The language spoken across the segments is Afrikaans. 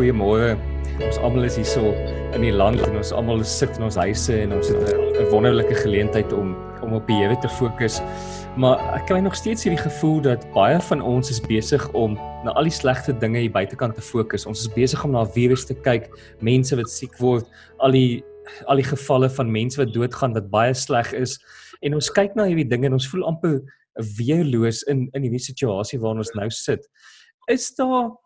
goeiemôre. Ons almal is hierso in die land en ons almal sit in ons huise en ons het 'n wonderlike geleentheid om om op die Here te fokus. Maar ek kry nog steeds hierdie gevoel dat baie van ons is besig om na al die slegte dinge hier buitekant te fokus. Ons is besig om na virus te kyk, mense wat siek word, al die al die gevalle van mense wat doodgaan wat baie sleg is. En ons kyk na hierdie dinge en ons voel amper weerloos in in hierdie situasie waarin ons nou sit. Is daar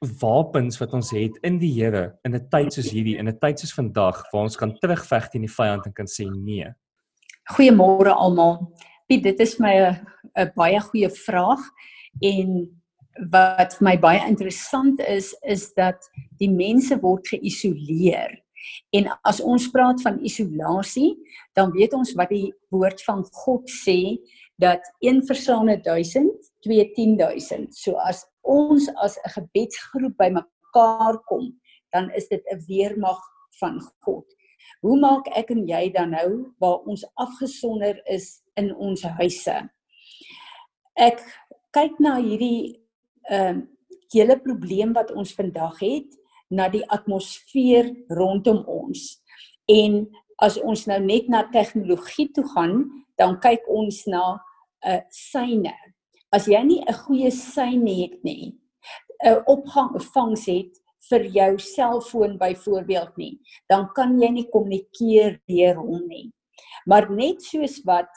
wapens wat ons het in die Here in 'n tyd soos hierdie, in 'n tyd soos vandag waar ons kan terugveg teen die vyand en kan sê nee. Goeiemôre almal. Piet, dit is my 'n 'n baie goeie vraag en wat vir my baie interessant is is dat die mense word geïsoleer. En as ons praat van isolasie, dan weet ons wat die woord van God sê dat 1 versane 1000, 2 10000. So as ons as 'n gebedsgroep bymekaar kom, dan is dit 'n weermag van God. Hoe maak ek en jy dan nou waar ons afgesonder is in ons huise? Ek kyk na hierdie ehm uh, hele probleem wat ons vandag het na die atmosfeer rondom ons. En as ons nou net na tegnologie toe gaan, dan kyk ons na 'n uh, syne as jy nie 'n goeie sein het nie, 'n opgang vangs het vir jou selfoon byvoorbeeld nie, dan kan jy nie kommunikeer deur hom nie. Maar net soos wat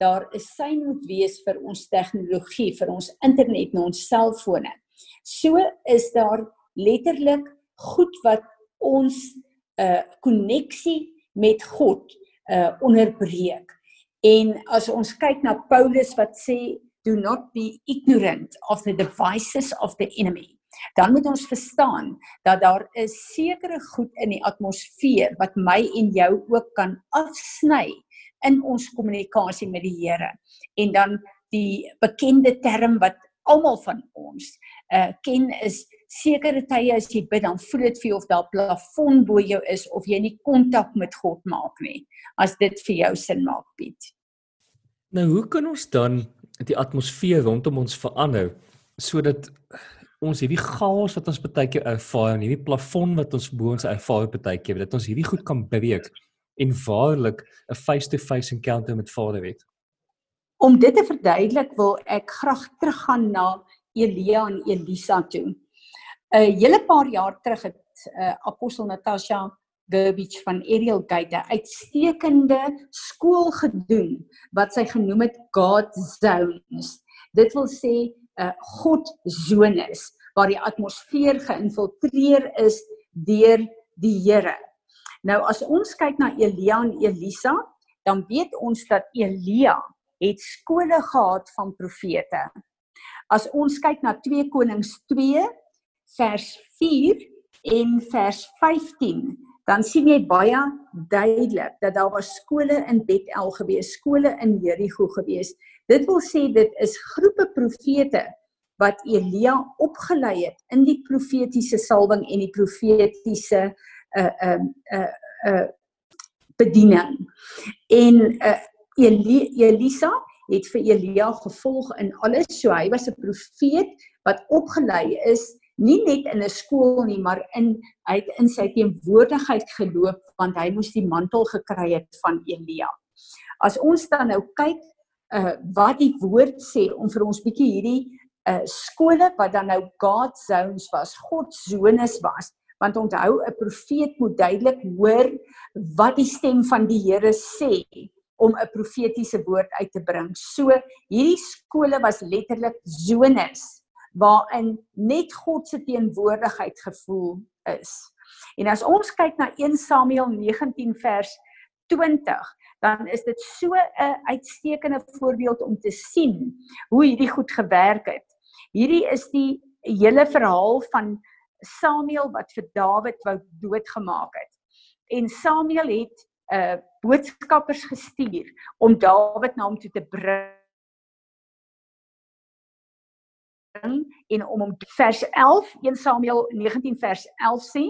daar 'n sein moet wees vir ons tegnologie, vir ons internet en ons selfone. So is daar letterlik goed wat ons 'n uh, koneksie met God uh onderbreek. En as ons kyk na Paulus wat sê do not be ignorant of the devices of the enemy. Dan moet ons verstaan dat daar 'n sekere goed in die atmosfeer wat my en jou ook kan afsny in ons kommunikasie met die Here. En dan die bekende term wat almal van ons uh ken is sekere tye as jy bid dan voel dit vir jou of daar 'n plafon bo jou is of jy nie kontak met God maak nie. As dit vir jou sin maak, Piet. Nou hoe kan ons dan die atmosfeer rondom ons verander sodat ons hierdie chaos wat ons baie keer ervaar en hierdie plafon wat ons bo ons ervaar baie keer dat ons hierdie goed kan breek en waarlik 'n face-to-face encounter met Vader het. Om dit te verduidelik wil ek graag teruggaan na Elia en Elisa toe. 'n Hele paar jaar terug het uh, apostel Natasha Gerbich van Ariel Gate 'n uitstekende skool gedoen wat sy genoem het God Zones. Dit wil sê 'n uh, God zones waar die atmosfeer geïnfiltreer is deur die Here. Nou as ons kyk na Elia en Elisa, dan weet ons dat Elia het skole gehad van profete. As ons kyk na 2 Konings 2 vers 4 en vers 15 dan sien jy baie duidelik dat daar was skole in Bethel gewees, skole in Jerigo gewees. Dit wil sê dit is groepe profete wat Elia opgelei het in die profetiese salwing en die profetiese uh uh uh, uh bediening. En uh Eli Elisa het vir Elia gevolg in alles. So hy was 'n profeet wat opgelei is nie net in 'n skool nie, maar in hy het in sy teenwoordigheid geloop want hy moes die mantel gekry het van Elia. As ons dan nou kyk uh wat die woord sê om vir ons bietjie hierdie uh skole wat dan nou God zones was, God zones was, want onthou 'n profeet moet duidelik hoor wat die stem van die Here sê om 'n profetiese woord uit te bring. So hierdie skole was letterlik zones waarin net God se teenwoordigheid gevoel is. En as ons kyk na 1 Samuel 19 vers 20, dan is dit so 'n uitstekende voorbeeld om te sien hoe hierdie goed gewerk het. Hierdie is die hele verhaal van Samuel wat vir Dawid wou doodgemaak het. En Samuel het 'n uh, boodskappers gestuur om Dawid na hom toe te bring en om hom vers 11 1 Samuel 19 vers 11 sê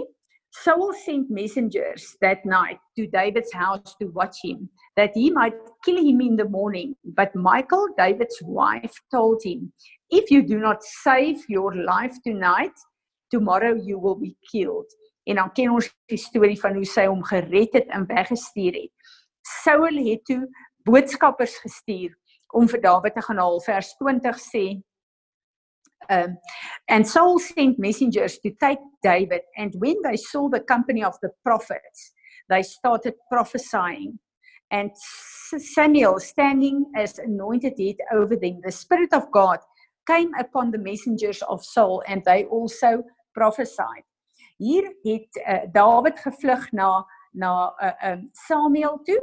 Saul sent messengers that night to David's house to watch him that he might kill him in the morning but Michael David's wife told him if you do not save your life tonight tomorrow you will be killed. En dan ken ons die storie van hoe sy hom gered het en weggestuur het. Saul het toe boodskappers gestuur om vir Dawid te gaan haal. Vers 20 sê um and Saul sent messengers to take David and when they saw the company of the prophets they started prophesying. And Samuel standing as anointed head over them the spirit of God came upon the messengers of Saul and they also prophesied. Hier het uh, Dawid gevlug na na uh, um Samuel toe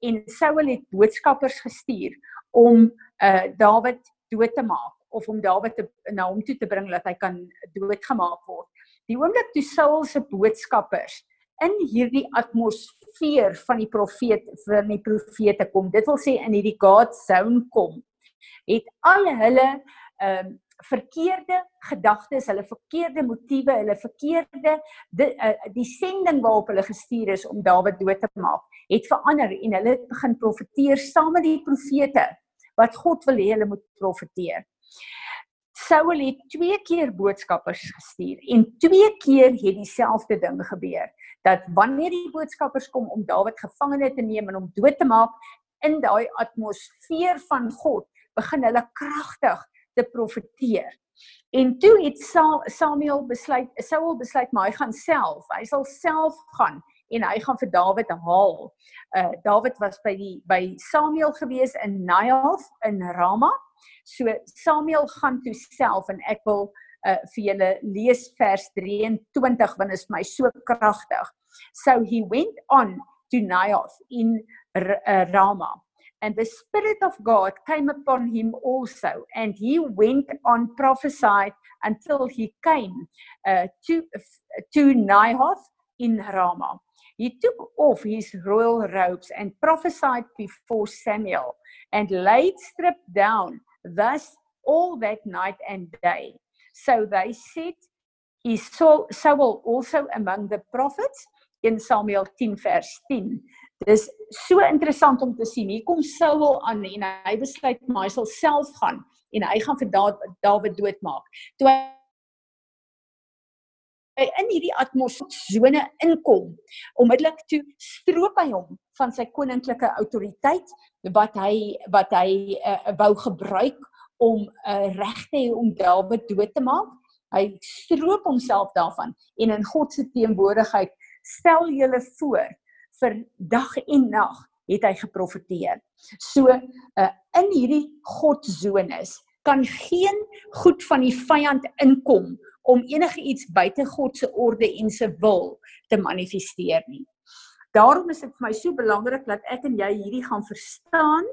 en Saul het boodskappers gestuur om uh Dawid dood te maak of om Dawid te na hom toe te bring dat hy kan doodgemaak word. Die oomblik toe Saul se boodskappers in hierdie atmosfeer van die profeet vir die profete kom. Dit wil sê in hierdie God zone kom. Het al hulle ehm um, verkeerde gedagtes, hulle verkeerde motiewe, hulle verkeerde die, uh, die sending waarop hulle gestuur is om Dawid dood te maak, het verander en hulle het begin profeteer saam met die profete wat God wil hê hulle moet profeteer. Saul het twee keer boodskappers gestuur en twee keer het dieselfde ding gebeur dat wanneer die boodskappers kom om Dawid gevangene te neem en hom dood te maak in daai atmosfeer van God begin hulle kragtig te profeteer. En toe het Samuel besluit Saul besluit maar hy gaan self, hy sal self gaan en hy gaan vir Dawid haal. Uh Dawid was by die by Samuel gewees in Naioth in Rama. So Samuel gaan toe self en ek wil uh vir julle lees vers 23 want dit is my so kragtig. So he went on to Naioth in R uh, Rama. And the Spirit of God came upon him also, and he went on prophesied until he came uh, to to Naioth in Ramah. He took off his royal robes and prophesied before Samuel and laid stripped down thus all that night and day. So they said, Is Saul, Saul also among the prophets? In Samuel 10 vers 10. Dis so interessant om te sien. Hier kom Saul aan en hy besluit maar hy sal self gaan en hy gaan vir Dawid doodmaak. Toe hy in hierdie atmosfeer inkom, onmiddellik toe stroop hy hom van sy koninklike autoriteit wat hy wat hy uh, wou gebruik om uh, reg te hê om Dawid dood te maak. Hy stroop homself daarvan en in God se teenwoordigheid stel julle voor vir dag en nag het hy geprofeteer. So uh, in hierdie godsones kan geen goed van die vyand inkom om enige iets buite God se orde en se wil te manifesteer nie. Daarom is dit vir my so belangrik dat ek en jy hierdie gaan verstaan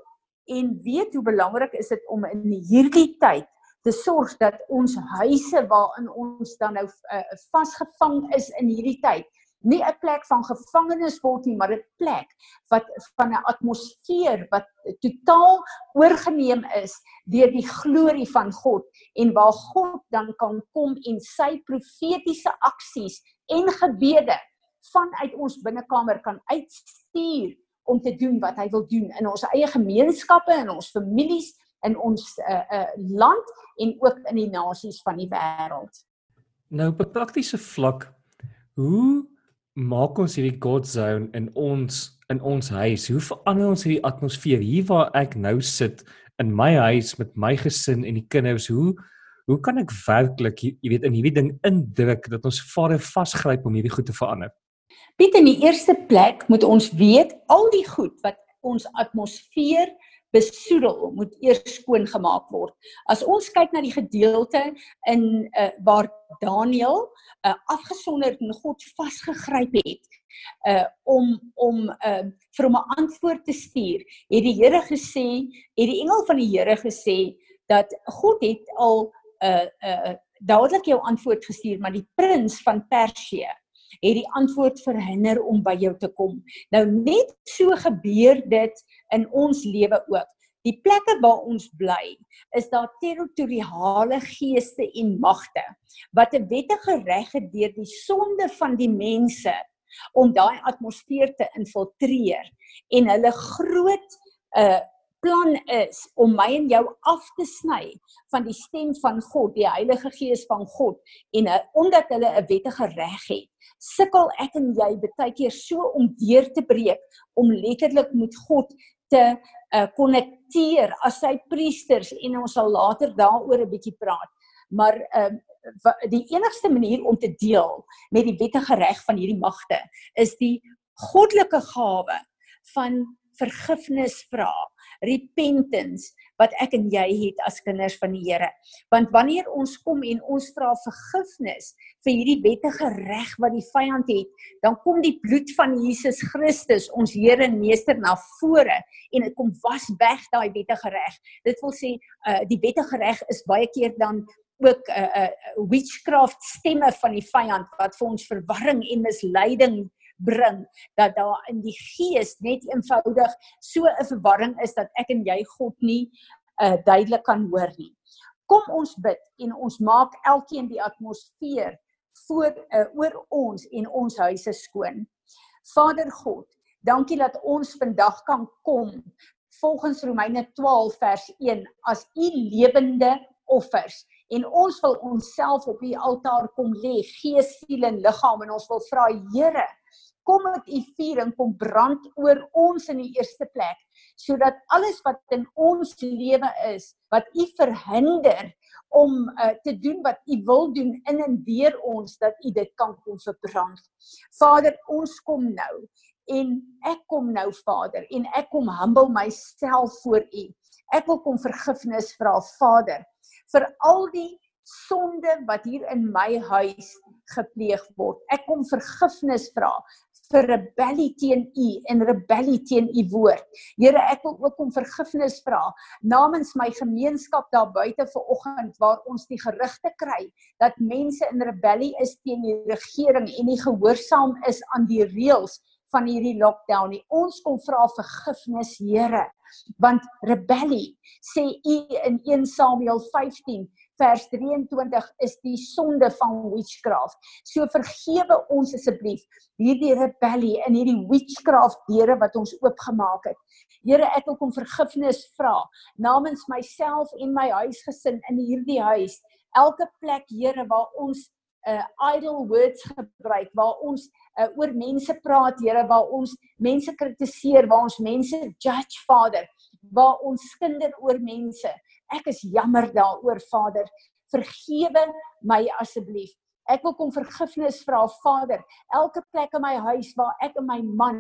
en weet hoe belangrik is dit om in hierdie tyd te sorg dat ons huise waarin ons dan nou uh, vasgevang is in hierdie tyd nie 'n plek van gevangenes word nie, maar 'n plek wat van 'n atmosfeer wat totaal oorgeneem is deur die glorie van God en waar God dan kan kom en sy profetiese aksies en gebede vanuit ons binnekamer kan uitstuur om te doen wat hy wil doen in ons eie gemeenskappe en ons families in ons uh, uh, land en ook in die nasies van die wêreld. Nou op 'n praktiese vlak, hoe maak ons hierdie God zone in ons in ons huis? Hoe verander ons hierdie atmosfeer hier waar ek nou sit in my huis met my gesin en die kinders? Hoe hoe kan ek werklik jy weet in hierdie ding indruk dat ons Vader vasgryp om hierdie goed te verander? Piet in die eerste plek moet ons weet al die goed wat ons atmosfeer besoedel moet eers skoon gemaak word. As ons kyk na die gedeelte in uh, waar Daniël uh, afgesonder en God vasgegryp het uh om om uh vir hom 'n antwoord te stuur, het die Here gesê, het die engel van die Here gesê dat God het al uh uh dadelik jou antwoord gestuur, maar die prins van Persië het die antwoord verhinder om by jou te kom. Nou net so gebeur dit in ons lewe ook. Die plekke waar ons bly, is daar territoriale geeste en magte wat 'n wettige reg het deur die sonde van die mense om daai atmosfeer te infiltreer en hulle groot uh plan is om my en jou af te sny van die stem van God, die Heilige Gees van God en uh, omdat hulle 'n wettige reg het, sukkel ek en jy baie keer so om deur te breek om letterlik met God te uh, konnekteer as sy priesters en ons sal later daaroor 'n bietjie praat. Maar ehm uh, die enigste manier om te deel met die wettige reg van hierdie magte is die goddelike gawe van vergifnis vra, repentance wat ek en jy het as kinders van die Here. Want wanneer ons kom en ons vra vergifnis vir hierdie wettige reg wat die vyand het, dan kom die bloed van Jesus Christus, ons Here en Meester na vore en dit kom was weg daai wettige reg. Dit wil sê uh, die wettige reg is baie keer dan ook 'n uh, uh, witchcraft stemme van die vyand wat vir ons verwarring en misleiding bring dat daar in die gees net eenvoudig so 'n verwarring is dat ek en jy God nie uh, duidelik kan hoor nie. Kom ons bid en ons maak elkeen die atmosfeer voor uh, oor ons en ons huise skoon. Vader God, dankie dat ons vandag kan kom volgens Romeine 12 vers 1 as u lewende offers en ons wil onsself op die altaar kom lê, gees, siel en liggaam en ons wil vra Here, kom met u vuur en kom brand oor ons in die eerste plek sodat alles wat in ons lewe is wat u verhinder om uh, te doen wat u wil doen in en deur ons dat u dit kan kom verbrand. Vader, ons kom nou en ek kom nou Vader en ek kom humble myself voor u. Ek wil kom vergifnis vra Vader vir al die sonde wat hier in my huis gepleeg word. Ek kom vergifnis vra vir rebellie teen U en rebellie teen U woord. Here, ek wil ook om vergifnis vra namens my gemeenskap daar buite ver oggend waar ons die gerugte kry dat mense in rebellie is teen die regering en nie gehoorsaam is aan die reëls van hierdie lockdown nie. Ons kom vra vergifnis, Here, want rebellie sê U in 1 Samuel 15 vers 23 is die sonde van witchcraft. So vergewe ons asseblief hierdie rebellie en hierdie witchcraft deure wat ons oopgemaak het. Here, ek wil kom vergifnis vra namens myself en my huisgesin in hierdie huis. Elke plek, Here, waar ons uh idle words gebruik waar ons uh, oor mense praat Here waar ons mense kritiseer waar ons mense judge Vader waar ons skinder oor mense Ek is jammer daaroor, Vader. Vergewe my asseblief. Ek wil kom vergifnis vra, Vader. Elke plek in my huis waar ek en my man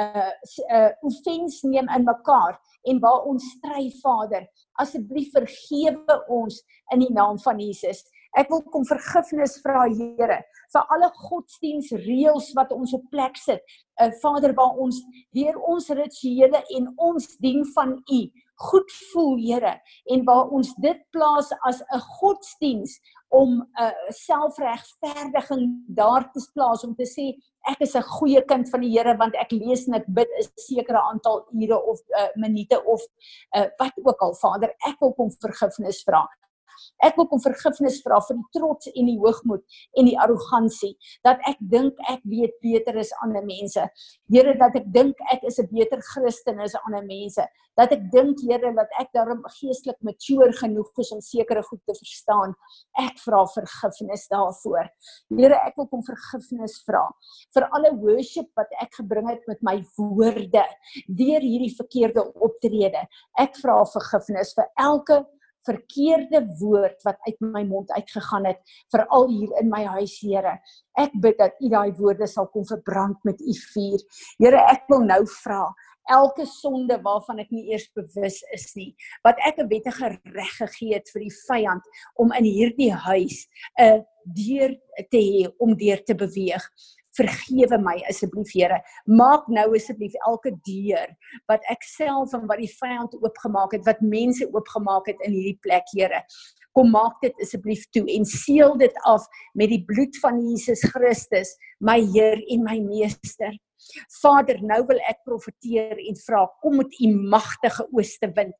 uh uh offens neem in mekaar en waar ons stry, Vader, asseblief vergewe ons in die naam van Jesus. Ek wil kom vergifnis vra, Here, vir alle godsdienstreëls wat ons op plek sit. Uh Vader, waar ons deur ons rituele en ons dien van U goed voel, Here, en waar ons dit plaas as 'n godsdiens om 'n uh, selfregverdiging daar te plaas om te sê ek is 'n goeie kind van die Here want ek lees en ek bid 'n sekere aantal ure of uh, minute of uh, wat ook al Vader ek wil kom vergifnis vra Ek wil kom vergifnis vra vir die trots en die hoogmoed en die arrogansie dat ek dink ek weet beter as ander mense. Here dat ek dink ek is 'n beter Christen as ander mense. Dat ek dink Here dat ek daarom geestelik mature genoeg is om sekere goed te verstaan. Ek vra vergifnis daarvoor. Here ek wil kom vergifnis vra vir alle worship wat ek gebring het met my woorde deur hierdie verkeerde optrede. Ek vra vergifnis vir elke verkeerde woord wat uit my mond uitgegaan het veral hier in my huis Here. Ek bid dat U daai woorde sal kom verbrand met U vuur. Here, ek wil nou vra elke sonde waarvan ek nie eers bewus is nie wat ek 'n wettige reg gegee het vir die vyand om in hierdie huis 'n deur te hê om deur te beweeg vergewe my asseblief Here. Maak nou asseblief elke deur wat ek self en wat die vyand oopgemaak het, wat mense oopgemaak het in hierdie plek, Here. Kom maak dit asseblief toe en seël dit af met die bloed van Jesus Christus, my Heer en my Meester. Vader, nou wil ek profeteer en vra, kom met u magtige ooste wind,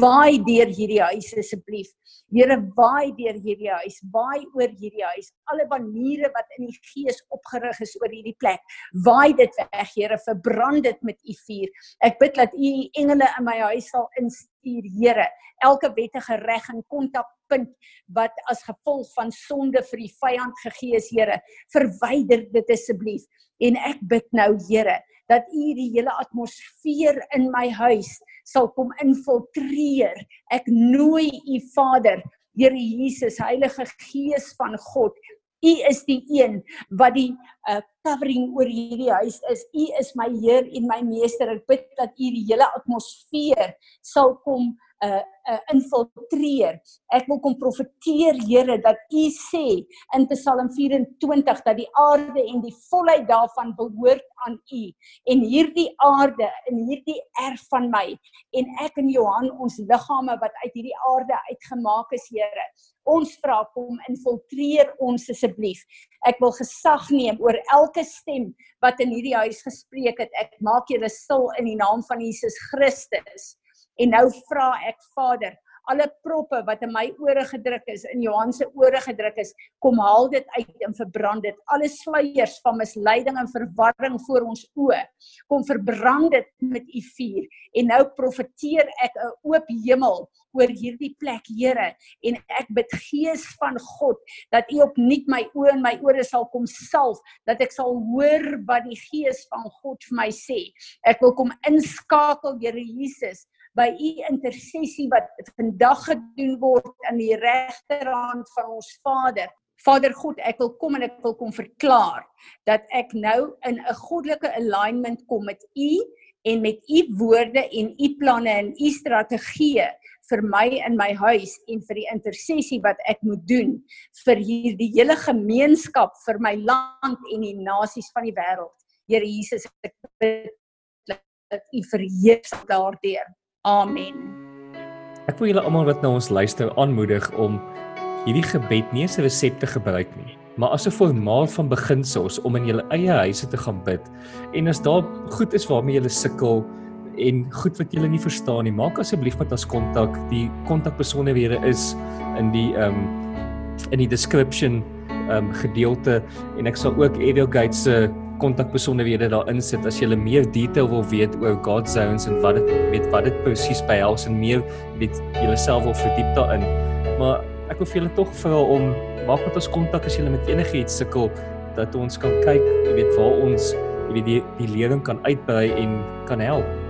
waai deur hierdie huis asseblief. Here, waai deur hierdie huis, waai oor hierdie huis. Alle baniere wat in die gees opgerig is oor hierdie plek, waai dit weg, Here, verbrand dit met u vuur. Ek bid dat u engele in my huis sal instuur, Here. Elke wettige reg en kontakpunt wat as gevolg van sonde vir die vyand gegee is, Here, verwyder dit asseblief. En ek bid nou, Here, dat U die hele atmosfeer in my huis sal kom infiltreer. Ek nooi U Vader, Here Jesus, Heilige Gees van God, U is die een wat die uh, covering oor hierdie huis is. U is my Heer en my Meester. Ek bid dat U die hele atmosfeer sal kom uh uh infiltreer. Ek wil kom profeteer Here dat U sê in Psalm 24 dat die aarde en die volheid daarvan behoort aan U en hierdie aarde en hierdie erf van my en ek en Johan ons liggame wat uit hierdie aarde uitgemaak is Here. Ons vra kom infiltreer ons asseblief. Ek wil gesag neem oor elke stem wat in hierdie huis gespreek het. Ek maak julle stil in die naam van Jesus Christus. En nou vra ek Vader, alle proppe wat in my ore gedruk is, in Johan se ore gedruk is, kom haal dit uit en verbrand dit. Alle sluiers van misleiding en verwarring voor ons oë, kom verbrand dit met u vuur. En nou profeteer ek 'n oop hemel oor hierdie plek, Here, en ek bid Gees van God dat U opnuut my oë en my ore sal kom salf, dat ek sal hoor wat die Gees van God vir my sê. Ek wil kom inskakel, Here Jesus, by u intersessie wat vandag gedoen word aan die regterhand van ons Vader. Vader God, ek wil kom en ek wil kom verklaar dat ek nou in 'n goddelike alignment kom met u en met u woorde en u planne en u strategieë vir my in my huis en vir die intersessie wat ek moet doen vir hierdie hele gemeenskap vir my land en die nasies van die wêreld. Here Jesus, ek bid dat u verheerlik daardeur. Amen. Ek wil julle almal wat na ons luister aanmoedig om hierdie gebed nie as 'n resep te gebruik nie, maar as 'n formaat van beginsels om in julle eie huise te gaan bid. En as daar goed is waarmee julle sukkel en goed wat julle nie verstaan nie, maak asseblief met ons kontak. Die kontakbesonderhede is in die ehm um, in die description ehm um, gedeelte en ek sal ook Ariel Gates se kontakbesonderhede daarin sit as jy meer detail wil weet oor God Zones en wat dit met wat dit presies behels en meer weet jouself wil verdiep daarin. Maar ek wil vir julle tog vra om maak met ons kontak as jy met enigiets sukkel dat ons kan kyk, jy weet waar ons jy weet die die leering kan uitbrei en kan help.